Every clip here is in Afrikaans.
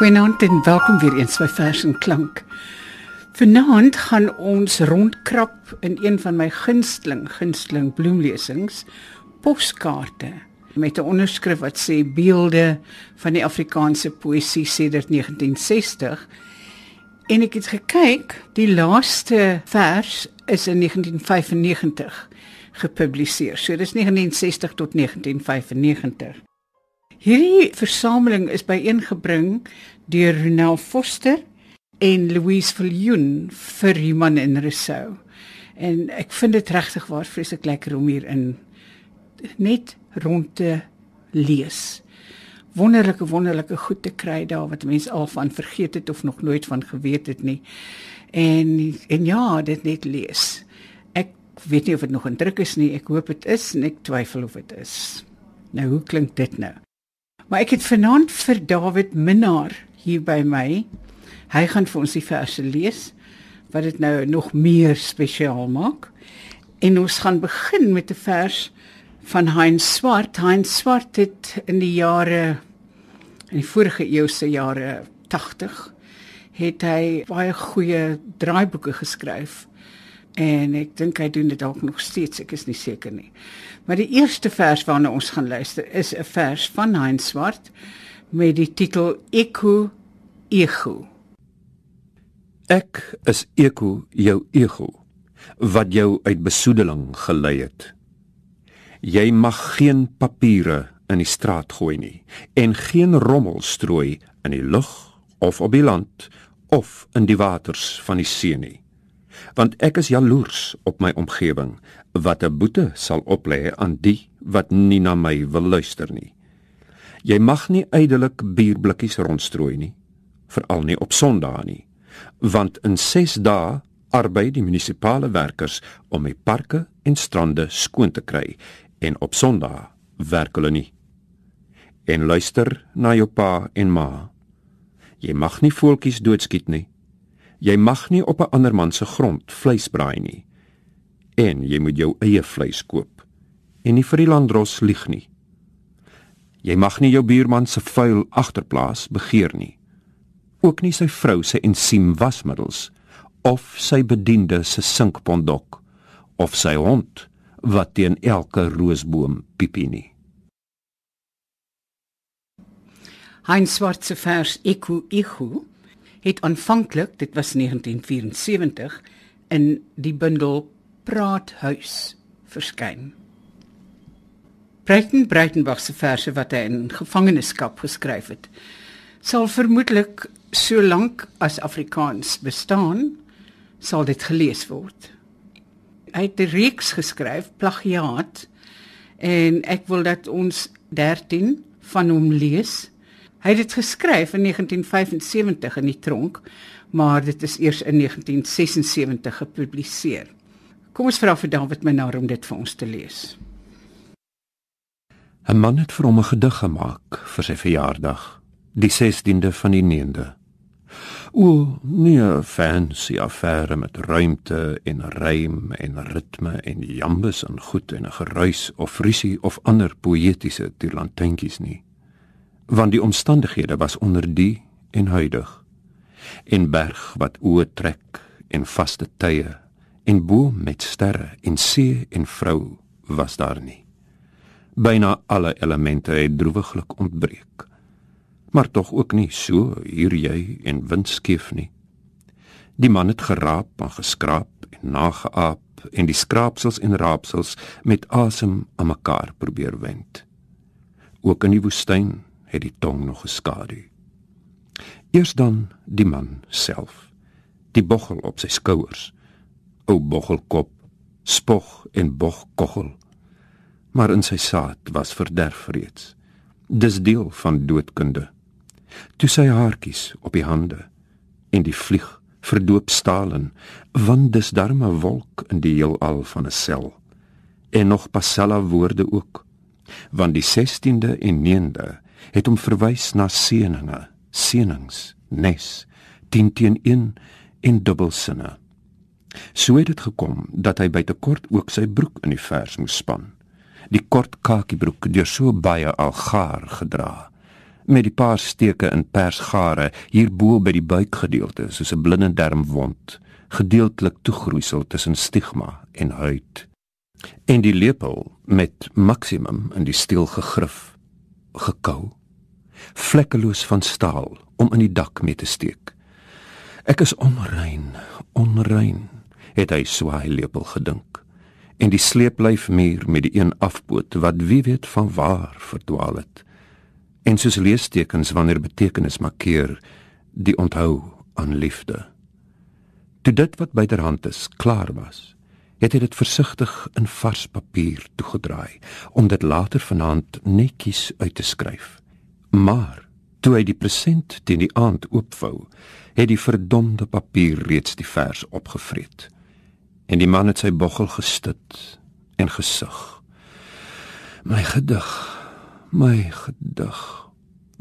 Goeienaand en welkom weer eens by Vers en Klank. Vanaand gaan ons rondkrap in een van my gunsteling gunsteling bloemlesings, poskaarte met 'n onderskrif wat sê beelde van die Afrikaanse poësie sedert 1960. En ek het gekyk, die laaste vers is in 1995 gepubliseer. So dis 1960 tot 1995. Hierdie versameling is byeengebring deur Ronel Foster en Louise Viljoen vir Human en Rousseau. En ek vind dit regtig waar vreeslik lekker om hier in net rond te lees. Wonderlike wonderlike goed te kry daar wat mense al van vergeet het of nog nooit van geweet het nie. En en ja, dit net lees. Ek weet nie of dit nog in druk is nie. Ek hoop dit is en ek twyfel of dit is. Nou hoe klink dit nou? Maar ek het vanaand vir David Minnar hier by my. Hy gaan vir ons die verse lees wat dit nou nog meer spesiaal maak. En ons gaan begin met 'n vers van Heinz Swart. Heinz Swart het in die jare in die vorige eeu se jare 80 het hy baie goeie draaiboeke geskryf. En ek dink hy doen dit dalk nog steeds, ek is nie seker nie. Maar die eerste vers waarna ons gaan luister is 'n vers van Heinz Swart met die titel Eko Ego. Ek is Eko, jou ego wat jou uit besoedeling gelei het. Jy mag geen papiere in die straat gooi nie en geen rommel strooi in die lug of op die land of in die waters van die see nie. Want ek is jaloers op my omgewing wat 'n boete sal oplê aan die wat nie na my wil luister nie. Jy mag nie ydelik bierblikkies rondstrooi nie, veral nie op Sondae nie, want in 6 dae arbei die munisipale werkers om die parke en strande skoon te kry en op Sondag werk hulle nie. En luister na jou pa en ma. Jy mag nie voeltjies doodskiet nie. Jy mag nie op 'n ander man se grond vleis braai nie. En jy moet jou eie vleis koop en nie vir die landros lieg nie. Jy mag nie jou buurman se vuil agterplaas begeer nie. Ook nie sy vrou se ensiem wasmiddels of sy bediende se sinkpondok of sy hond wat teen elke roosboom piepie nie. Hein Swartse vers Eku Eku het aanvanklik, dit was 1974, in die bundel Praathuis verskyn. Breiten Breitenbach se verse wat hy in gevangenskap geskryf het, sal vermoedelik so lank as Afrikaans bestaan, sal dit gelees word hy het 'n reeks geskryf, plagiaat, en ek wil dat ons 13 van hom lees. Hy het dit geskryf in 1975 in die tronk, maar dit is eers in 1976 gepubliseer. Kom ons vra vir David Minnar om dit vir ons te lees. 'n Man het vir hom 'n gedig gemaak vir sy verjaardag, die 16de van die 9de. O, nee, fancy affære met ruimte en rym en ritme en jambes en goed en 'n geruis of frisie of ander poëtiese tirlantentjies nie. Want die omstandighede was onder die en huidig. En berg wat oë trek en vaste tye en boom met sterre en see en vrou was daar nie. Byna alle elemente het droewiglik ontbreek maar tog ook nie so hier jy en windskeef nie. Die man het geraap en geskraap en nageaap en die skraapsels en raapsels met asem aan mekaar probeer wend. Ook in die woestyn het die tong nog geskadu. Eers dan die man self, die boggel op sy skouers, ou boggelkop, spog en bogkoggel. Maar in sy saad was verderf reeds. Dis deel van doodkunde toe sy haartjies op die hande en die vlieg verdoop stalen want dis darme wolk in die heelal van 'n sel en nog pasella woorde ook want die 16de en 9de het hom verwys na seëninge seënings nes 10 teen 1 in dubbelsinne. So het dit gekom dat hy by te kort ook sy broek in die vers moes span. Die kort kakiebroek deur so baie algaar gedra met die paar steke in persgare hierbo by die buikgedeelte soos 'n blinde darmwond, gedeeltelik toegroeisel tussen stigma en huid. En die lepel met maksimum in die steel gegrif, gekou, vlekkeloos van staal om in die dak mee te steek. Ek is onrein, onrein, het hy swaai lepel gedink. En die sleeplyf muur met die een afpoot wat wie weet van waar verdwaal het en soos leestekens wanneer betekenis markeer die onthou aan liefde. Toe dit wat byderhand is klaar was, het hy dit versigtig in vars papier toegedraai om dit later vanaand netjies uit te skryf. Maar toe hy die present teen die aand oopvou, het die verdomde papier reeds die vers opgevreet. En die man het sy boggel gestit en gesug. My gedig My gedig.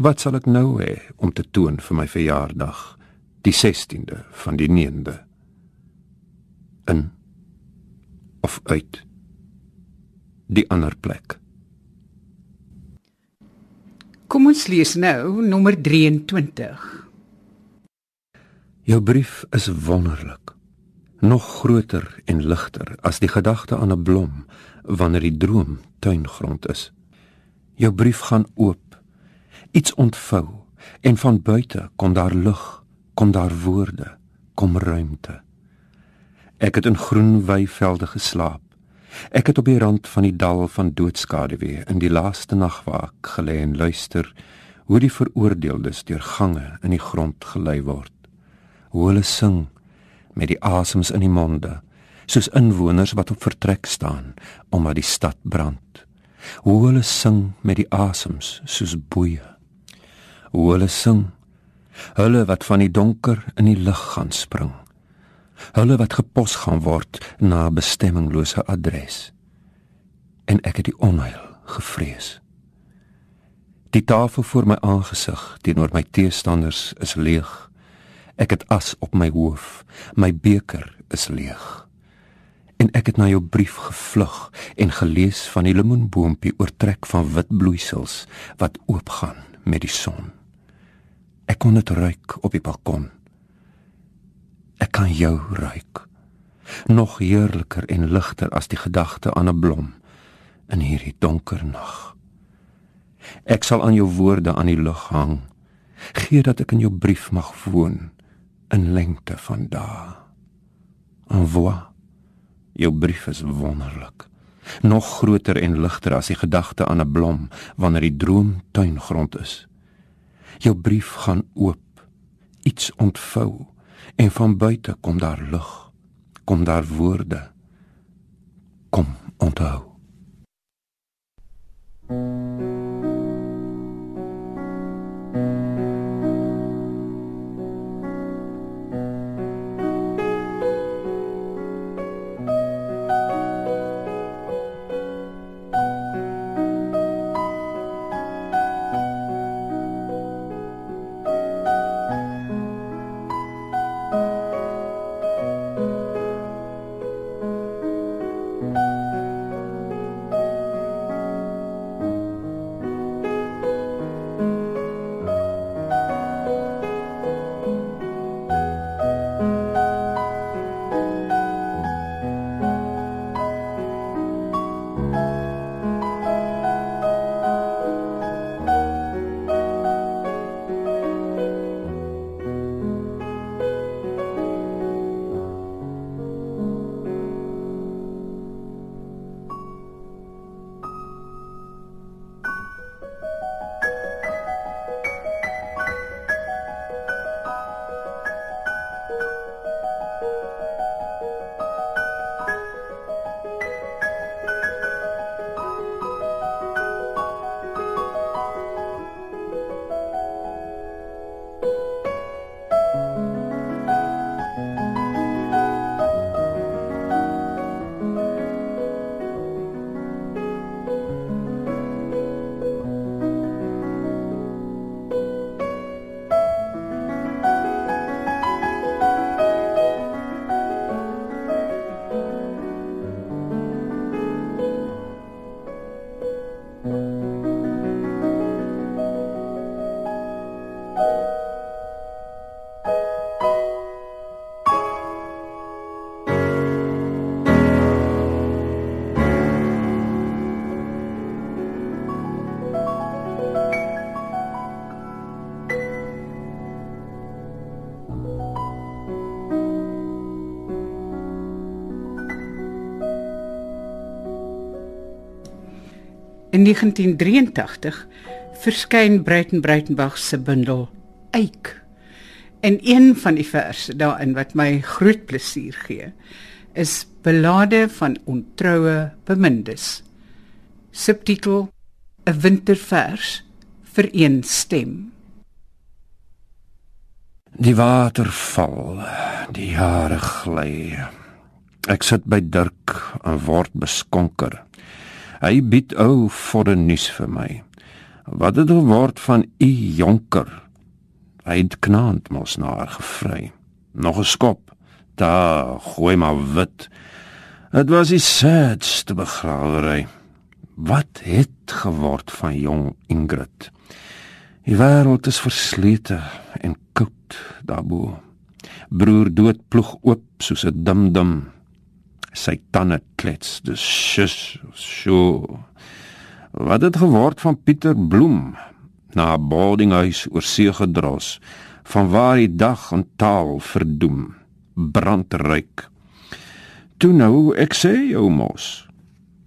Wat sal ek nou hê om te toon vir my verjaardag, die 16de van die 9de? In of uit die ander plek. Kom ons lees nou nommer 23. Jou brief is wonderlik. Nog groter en ligter as die gedagte aan 'n blom wanneer die droom tuingrond is. Jou brief gaan oop. Iets ontvou en van buite kom daar lig, kom daar woorde, kom ruimte. Ek het in groen weivelde geslaap. Ek het op die rand van die dal van doodskaduwee in die laaste nagwaak gelê en luister hoe die veroordeeldes deur gange in die grond gelei word. Hoe hulle sing met die asems in die monde, soos inwoners wat op vertrek staan omdat die stad brand hoe hulle sing met die asems soos boeie hoe hulle sing hulle wat van die donker in die lig gaan spring hulle wat gepos gaan word na 'n bestemminglose adres. En ek het die onheil gevrees. Die tafel voor my aangesig teenoor my teestanders is leeg. Ek het as op my hoof. My beker is leeg. En ek het na jou brief gevlug en gelees van die lemoenboompie oortrek van wit bloeisels wat oopgaan met die son. Ek kon dit ruik op die balkon. Ek kan jou ruik. Nog heerliker en ligter as die gedagte aan 'n blom in hierdie donker nag. Ek sal aan jou woorde aan die lug hang. Gee dat ek in jou brief mag woon in lengte van dae. En voilà. Jou brief is wonderlik. Nog groter en ligter as die gedagte aan 'n blom wanneer die droom tuingrond is. Jou brief gaan oop. Iets ontvou en van buite kom daar lig. Kom daar woorde. Kom onthou. thank you 1983 verskyn Breiten Breitenbach se bundel Eik. En een van die verse daarin wat my groot plesier gee, is Belade van ontroue bemindes. Subtitel: 'n Wintervers vir een stem. Die water val, die jare gly. Ek sit by Dirk en word beskonker. Hy bied ou vir 'n nuus vir my. Wat het geword van u jonker? Hy het knaand mos na haar gevry. Nog 'n skop. Daar, gooi maar wit. Dit was die sadste begrawery. Wat het geword van jong Ingrid? Die wêreld is verslete en koud daarbo. Broer dood ploeg oop soos 'n dimdim. Sy tande klets, dis sjus, sjo. Wat het geword van Pieter Bloem na 'n boardinghuis oor see gedros, van waar die dag en taal verdoem, brandryk. Toe nou ek sê jou mos,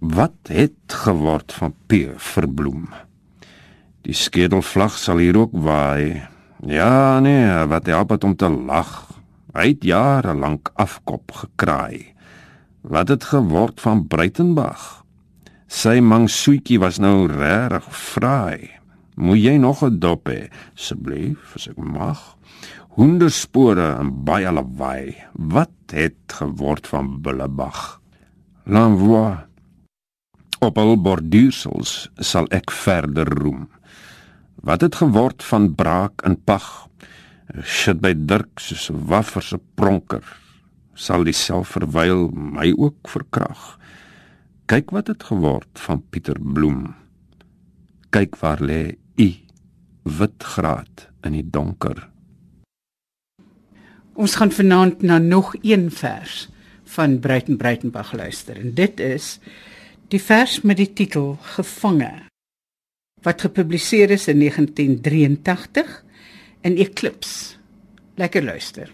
wat het geword van P verbloem? Die skedelvlag sal hier ook waai. Ja nee, wat help dit om te lag? Hy het jare lank afkop gekraai. Wat het geword van Breitenberg? Sy mangsoetjie was nou regtig fraai. Moet jy nog 'n dop hê, asseblief, as ek mag? Honderspore en baie lawaai. Wat het geword van Bullebag? L'envoi. Op al borduursels sal ek verder roem. Wat het geword van braak en pag? Sit by Dirk soos 'n waffer se pronker. Sal dieself verwyl my ook verkrag. Kyk wat het geword van Pieter Bloem. Kyk waar lê u wit graad in die donker. Ons gaan vanaand na nog een vers van Breiten Breitenbach luister en dit is die vers met die titel Gevange wat gepubliseer is in 1983 in Eclipse. Lekker luister.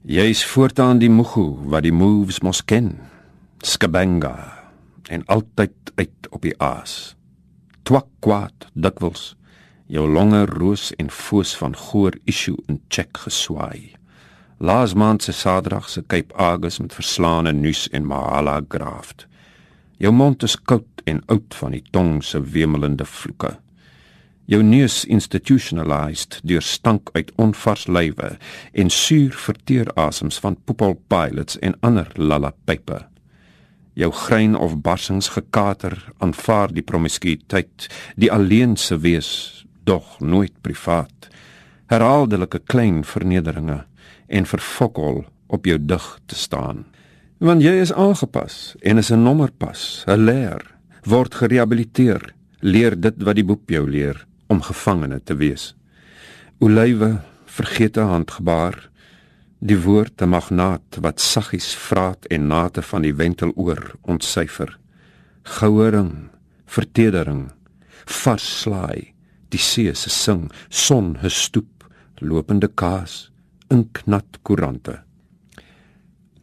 Jy's voortaan die moegu wat die moves mos ken. Skabanga en altyd uit op die aas. Twak kwaad dikwels jou longe roos en foos van goor issue in check geswaai. Laas maand se Saterdag se Cape Agus met verslaane nuus en Mahala graft. Jou mond is koud en oud van die tong se wemelende vloeke. Jou neus institutionalized deur stank uit onvars lywe en suur verteer asems van poepel pilots en ander lallapype. Jou grein of barsings gekater aanvaar die promiskuïteit, die alleense wees, dog nooit privaat. Herhaaldelike klein vernederinge en verfokol op jou dig te staan want jy is aangepas en is 'n nommerpas, 'n leer, word gerehabiliteer, leer dit wat die boek jou leer om gevangene te wees. Olywe vergete handgebaar, die woord 'n magnaat wat saggies vraat en nate van die wenteloor ontsyfer. Goue ring, vertedering, vars slaai, die see se sing, son gestoep, lopende kaas, inknat koerante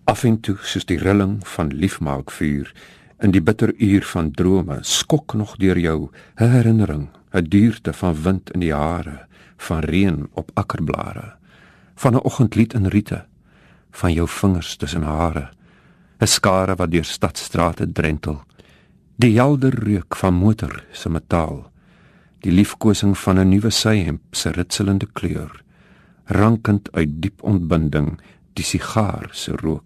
af en toe soos die rilling van liefmaakvuur in die bitter uur van drome skok nog deur jou herinnering 'n duurte van wind in die hare van reën op akkerblare van 'n oggendlied in riete van jou vingers tussen hare 'n skare wat deur stadstrate drentel die helder reuk van motor se metaal die liefkosing van 'n nuwe syhemp se ritselende kleur rankend uit diep ontbinding die sigaar se rook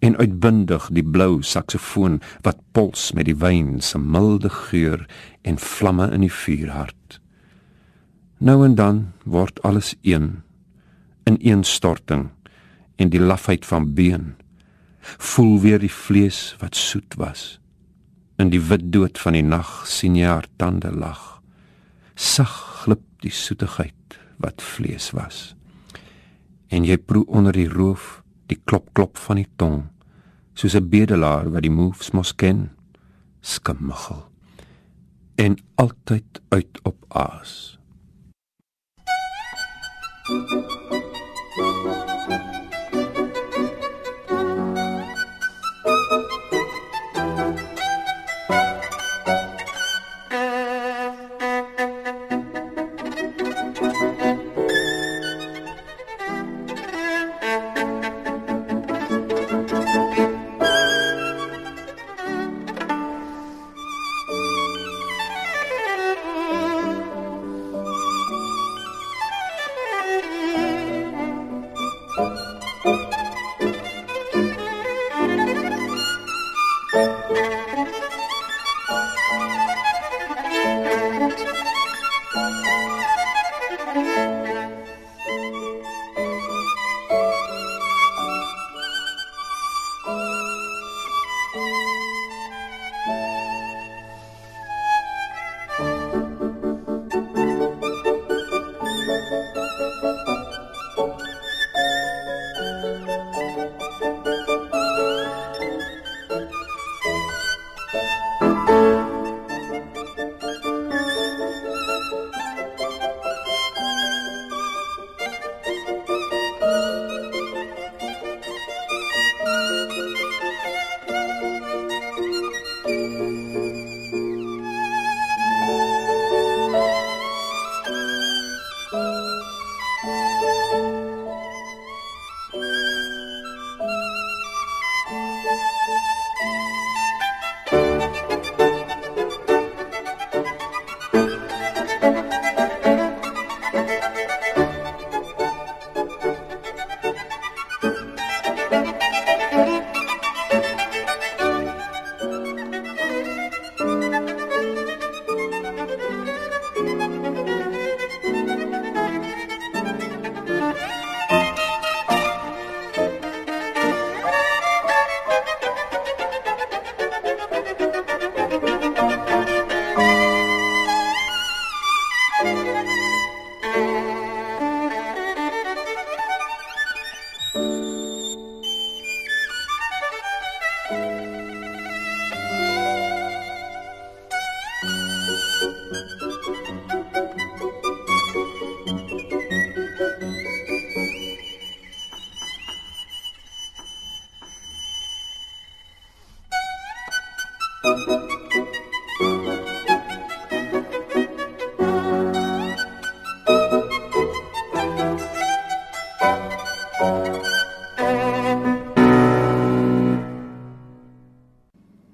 en uitbundig die blou saksofoon wat pols met die wyn se milde geur en vlamme in die vuurhart. Nou en dan word alles een in een storting en die lafheid van been voel weer die vlees wat soet was. In die wit dood van die nag sien jy haar tande lag. Sag glip die soetigheid wat vlees was. En jy proe onder die roof die klop klop van die tong soos 'n bedelaar wat die moves mos ken skimmigel en altyd uit op aas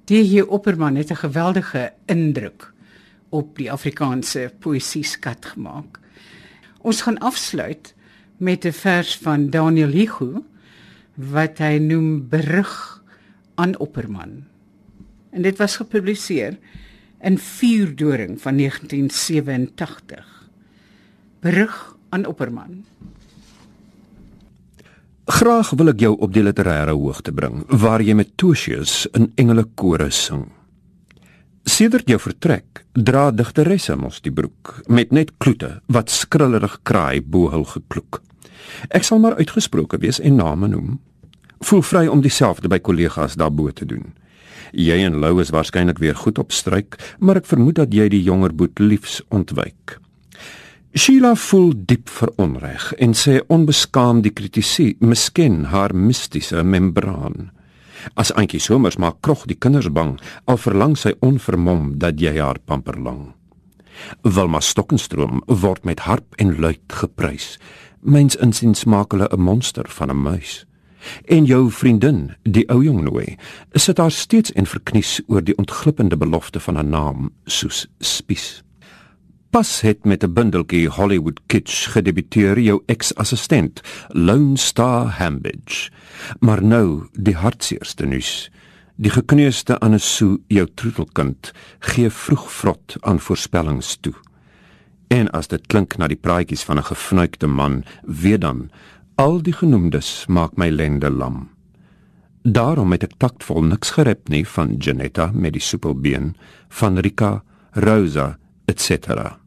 DJ Opperman het 'n geweldige indruk op die Afrikaanse poësie skat gemaak. Ons gaan afsluit met 'n vers van Daniel Hugo wat hy noem berig aan Opperman. En dit was gepubliseer in Vuurdoring van 1987. Berig aan Opperman. Graag wil ek jou op die literêre hoogte bring waar jy met Tosius in engelekore sing. Sedert jou vertrek dra digteresse mos die broek met net kloete wat skrillrig kraai bo hul gekloek. Ek sal maar uitgesproke wees en name noem. Voel vry om dieselfde by kollegas daarbo te doen. Jy en Lou is waarskynlik weer goed op stryk, maar ek vermoed dat jy die jonger boet liefs ontwyk. Sheila voel diep veronreg en sê onbeskaamd die kritisie misken haar mistiese membraan. As Antjie Somers maak krog die kinders bang, al verlang sy onvermom dat jy haar pamper lang. Wilma Stokkenstroom word met harp en luid geprys. Myns insiens maak hulle 'n monster van 'n muis. En jou vriendin, die ou jong nooi, sit daar steeds en verknies oor die ontglippende belofte van 'n naam soos spies. Pas het met 'n bundeltjie Hollywood kitsch gedebuteer jou ex-assistent, Lone Star Hambidge. Maar nou die hartseerste nuus. Die gekneusde Annesu, jou troetelkind, gee vroeg vrot aan voorspellings toe. En as dit klink na die praatjies van 'n gefnuikte man, weet dan, al die genoemdes maak my lende lam. Daarom het ek taktvol niks gerep nie van Janetta met die soepelbeen, van Rika, Rosa etc.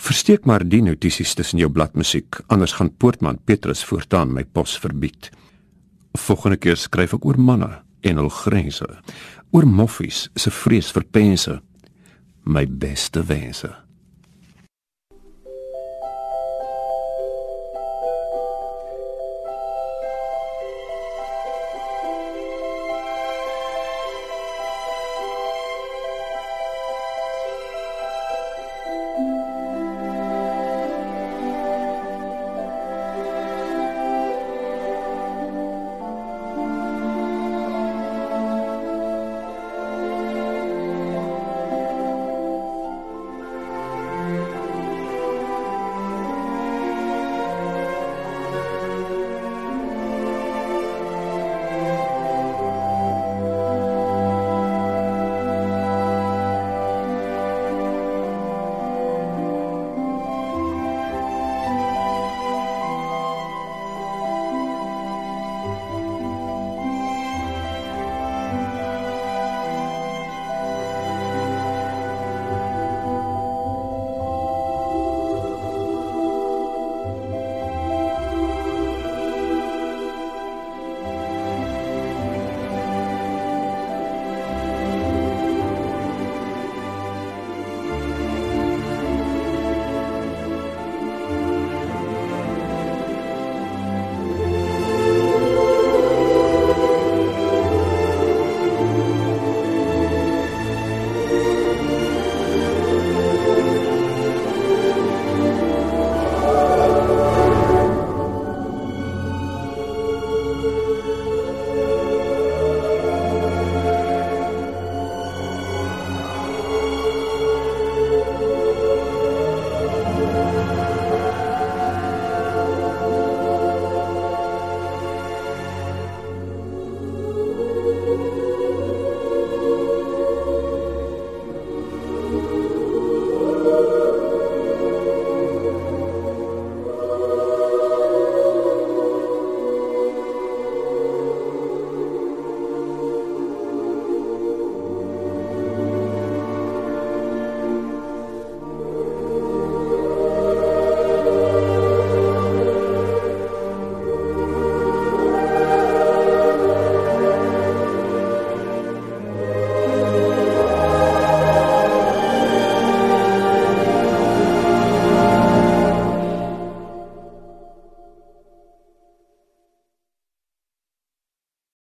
Versteek maar die notisies tussen jou bladmusiek, anders gaan Poortman Petrus voortaan my pos verbied. Volgende keer skryf ek oor manne en hul grense, oor moffies se vrees vir pense, my beste wense.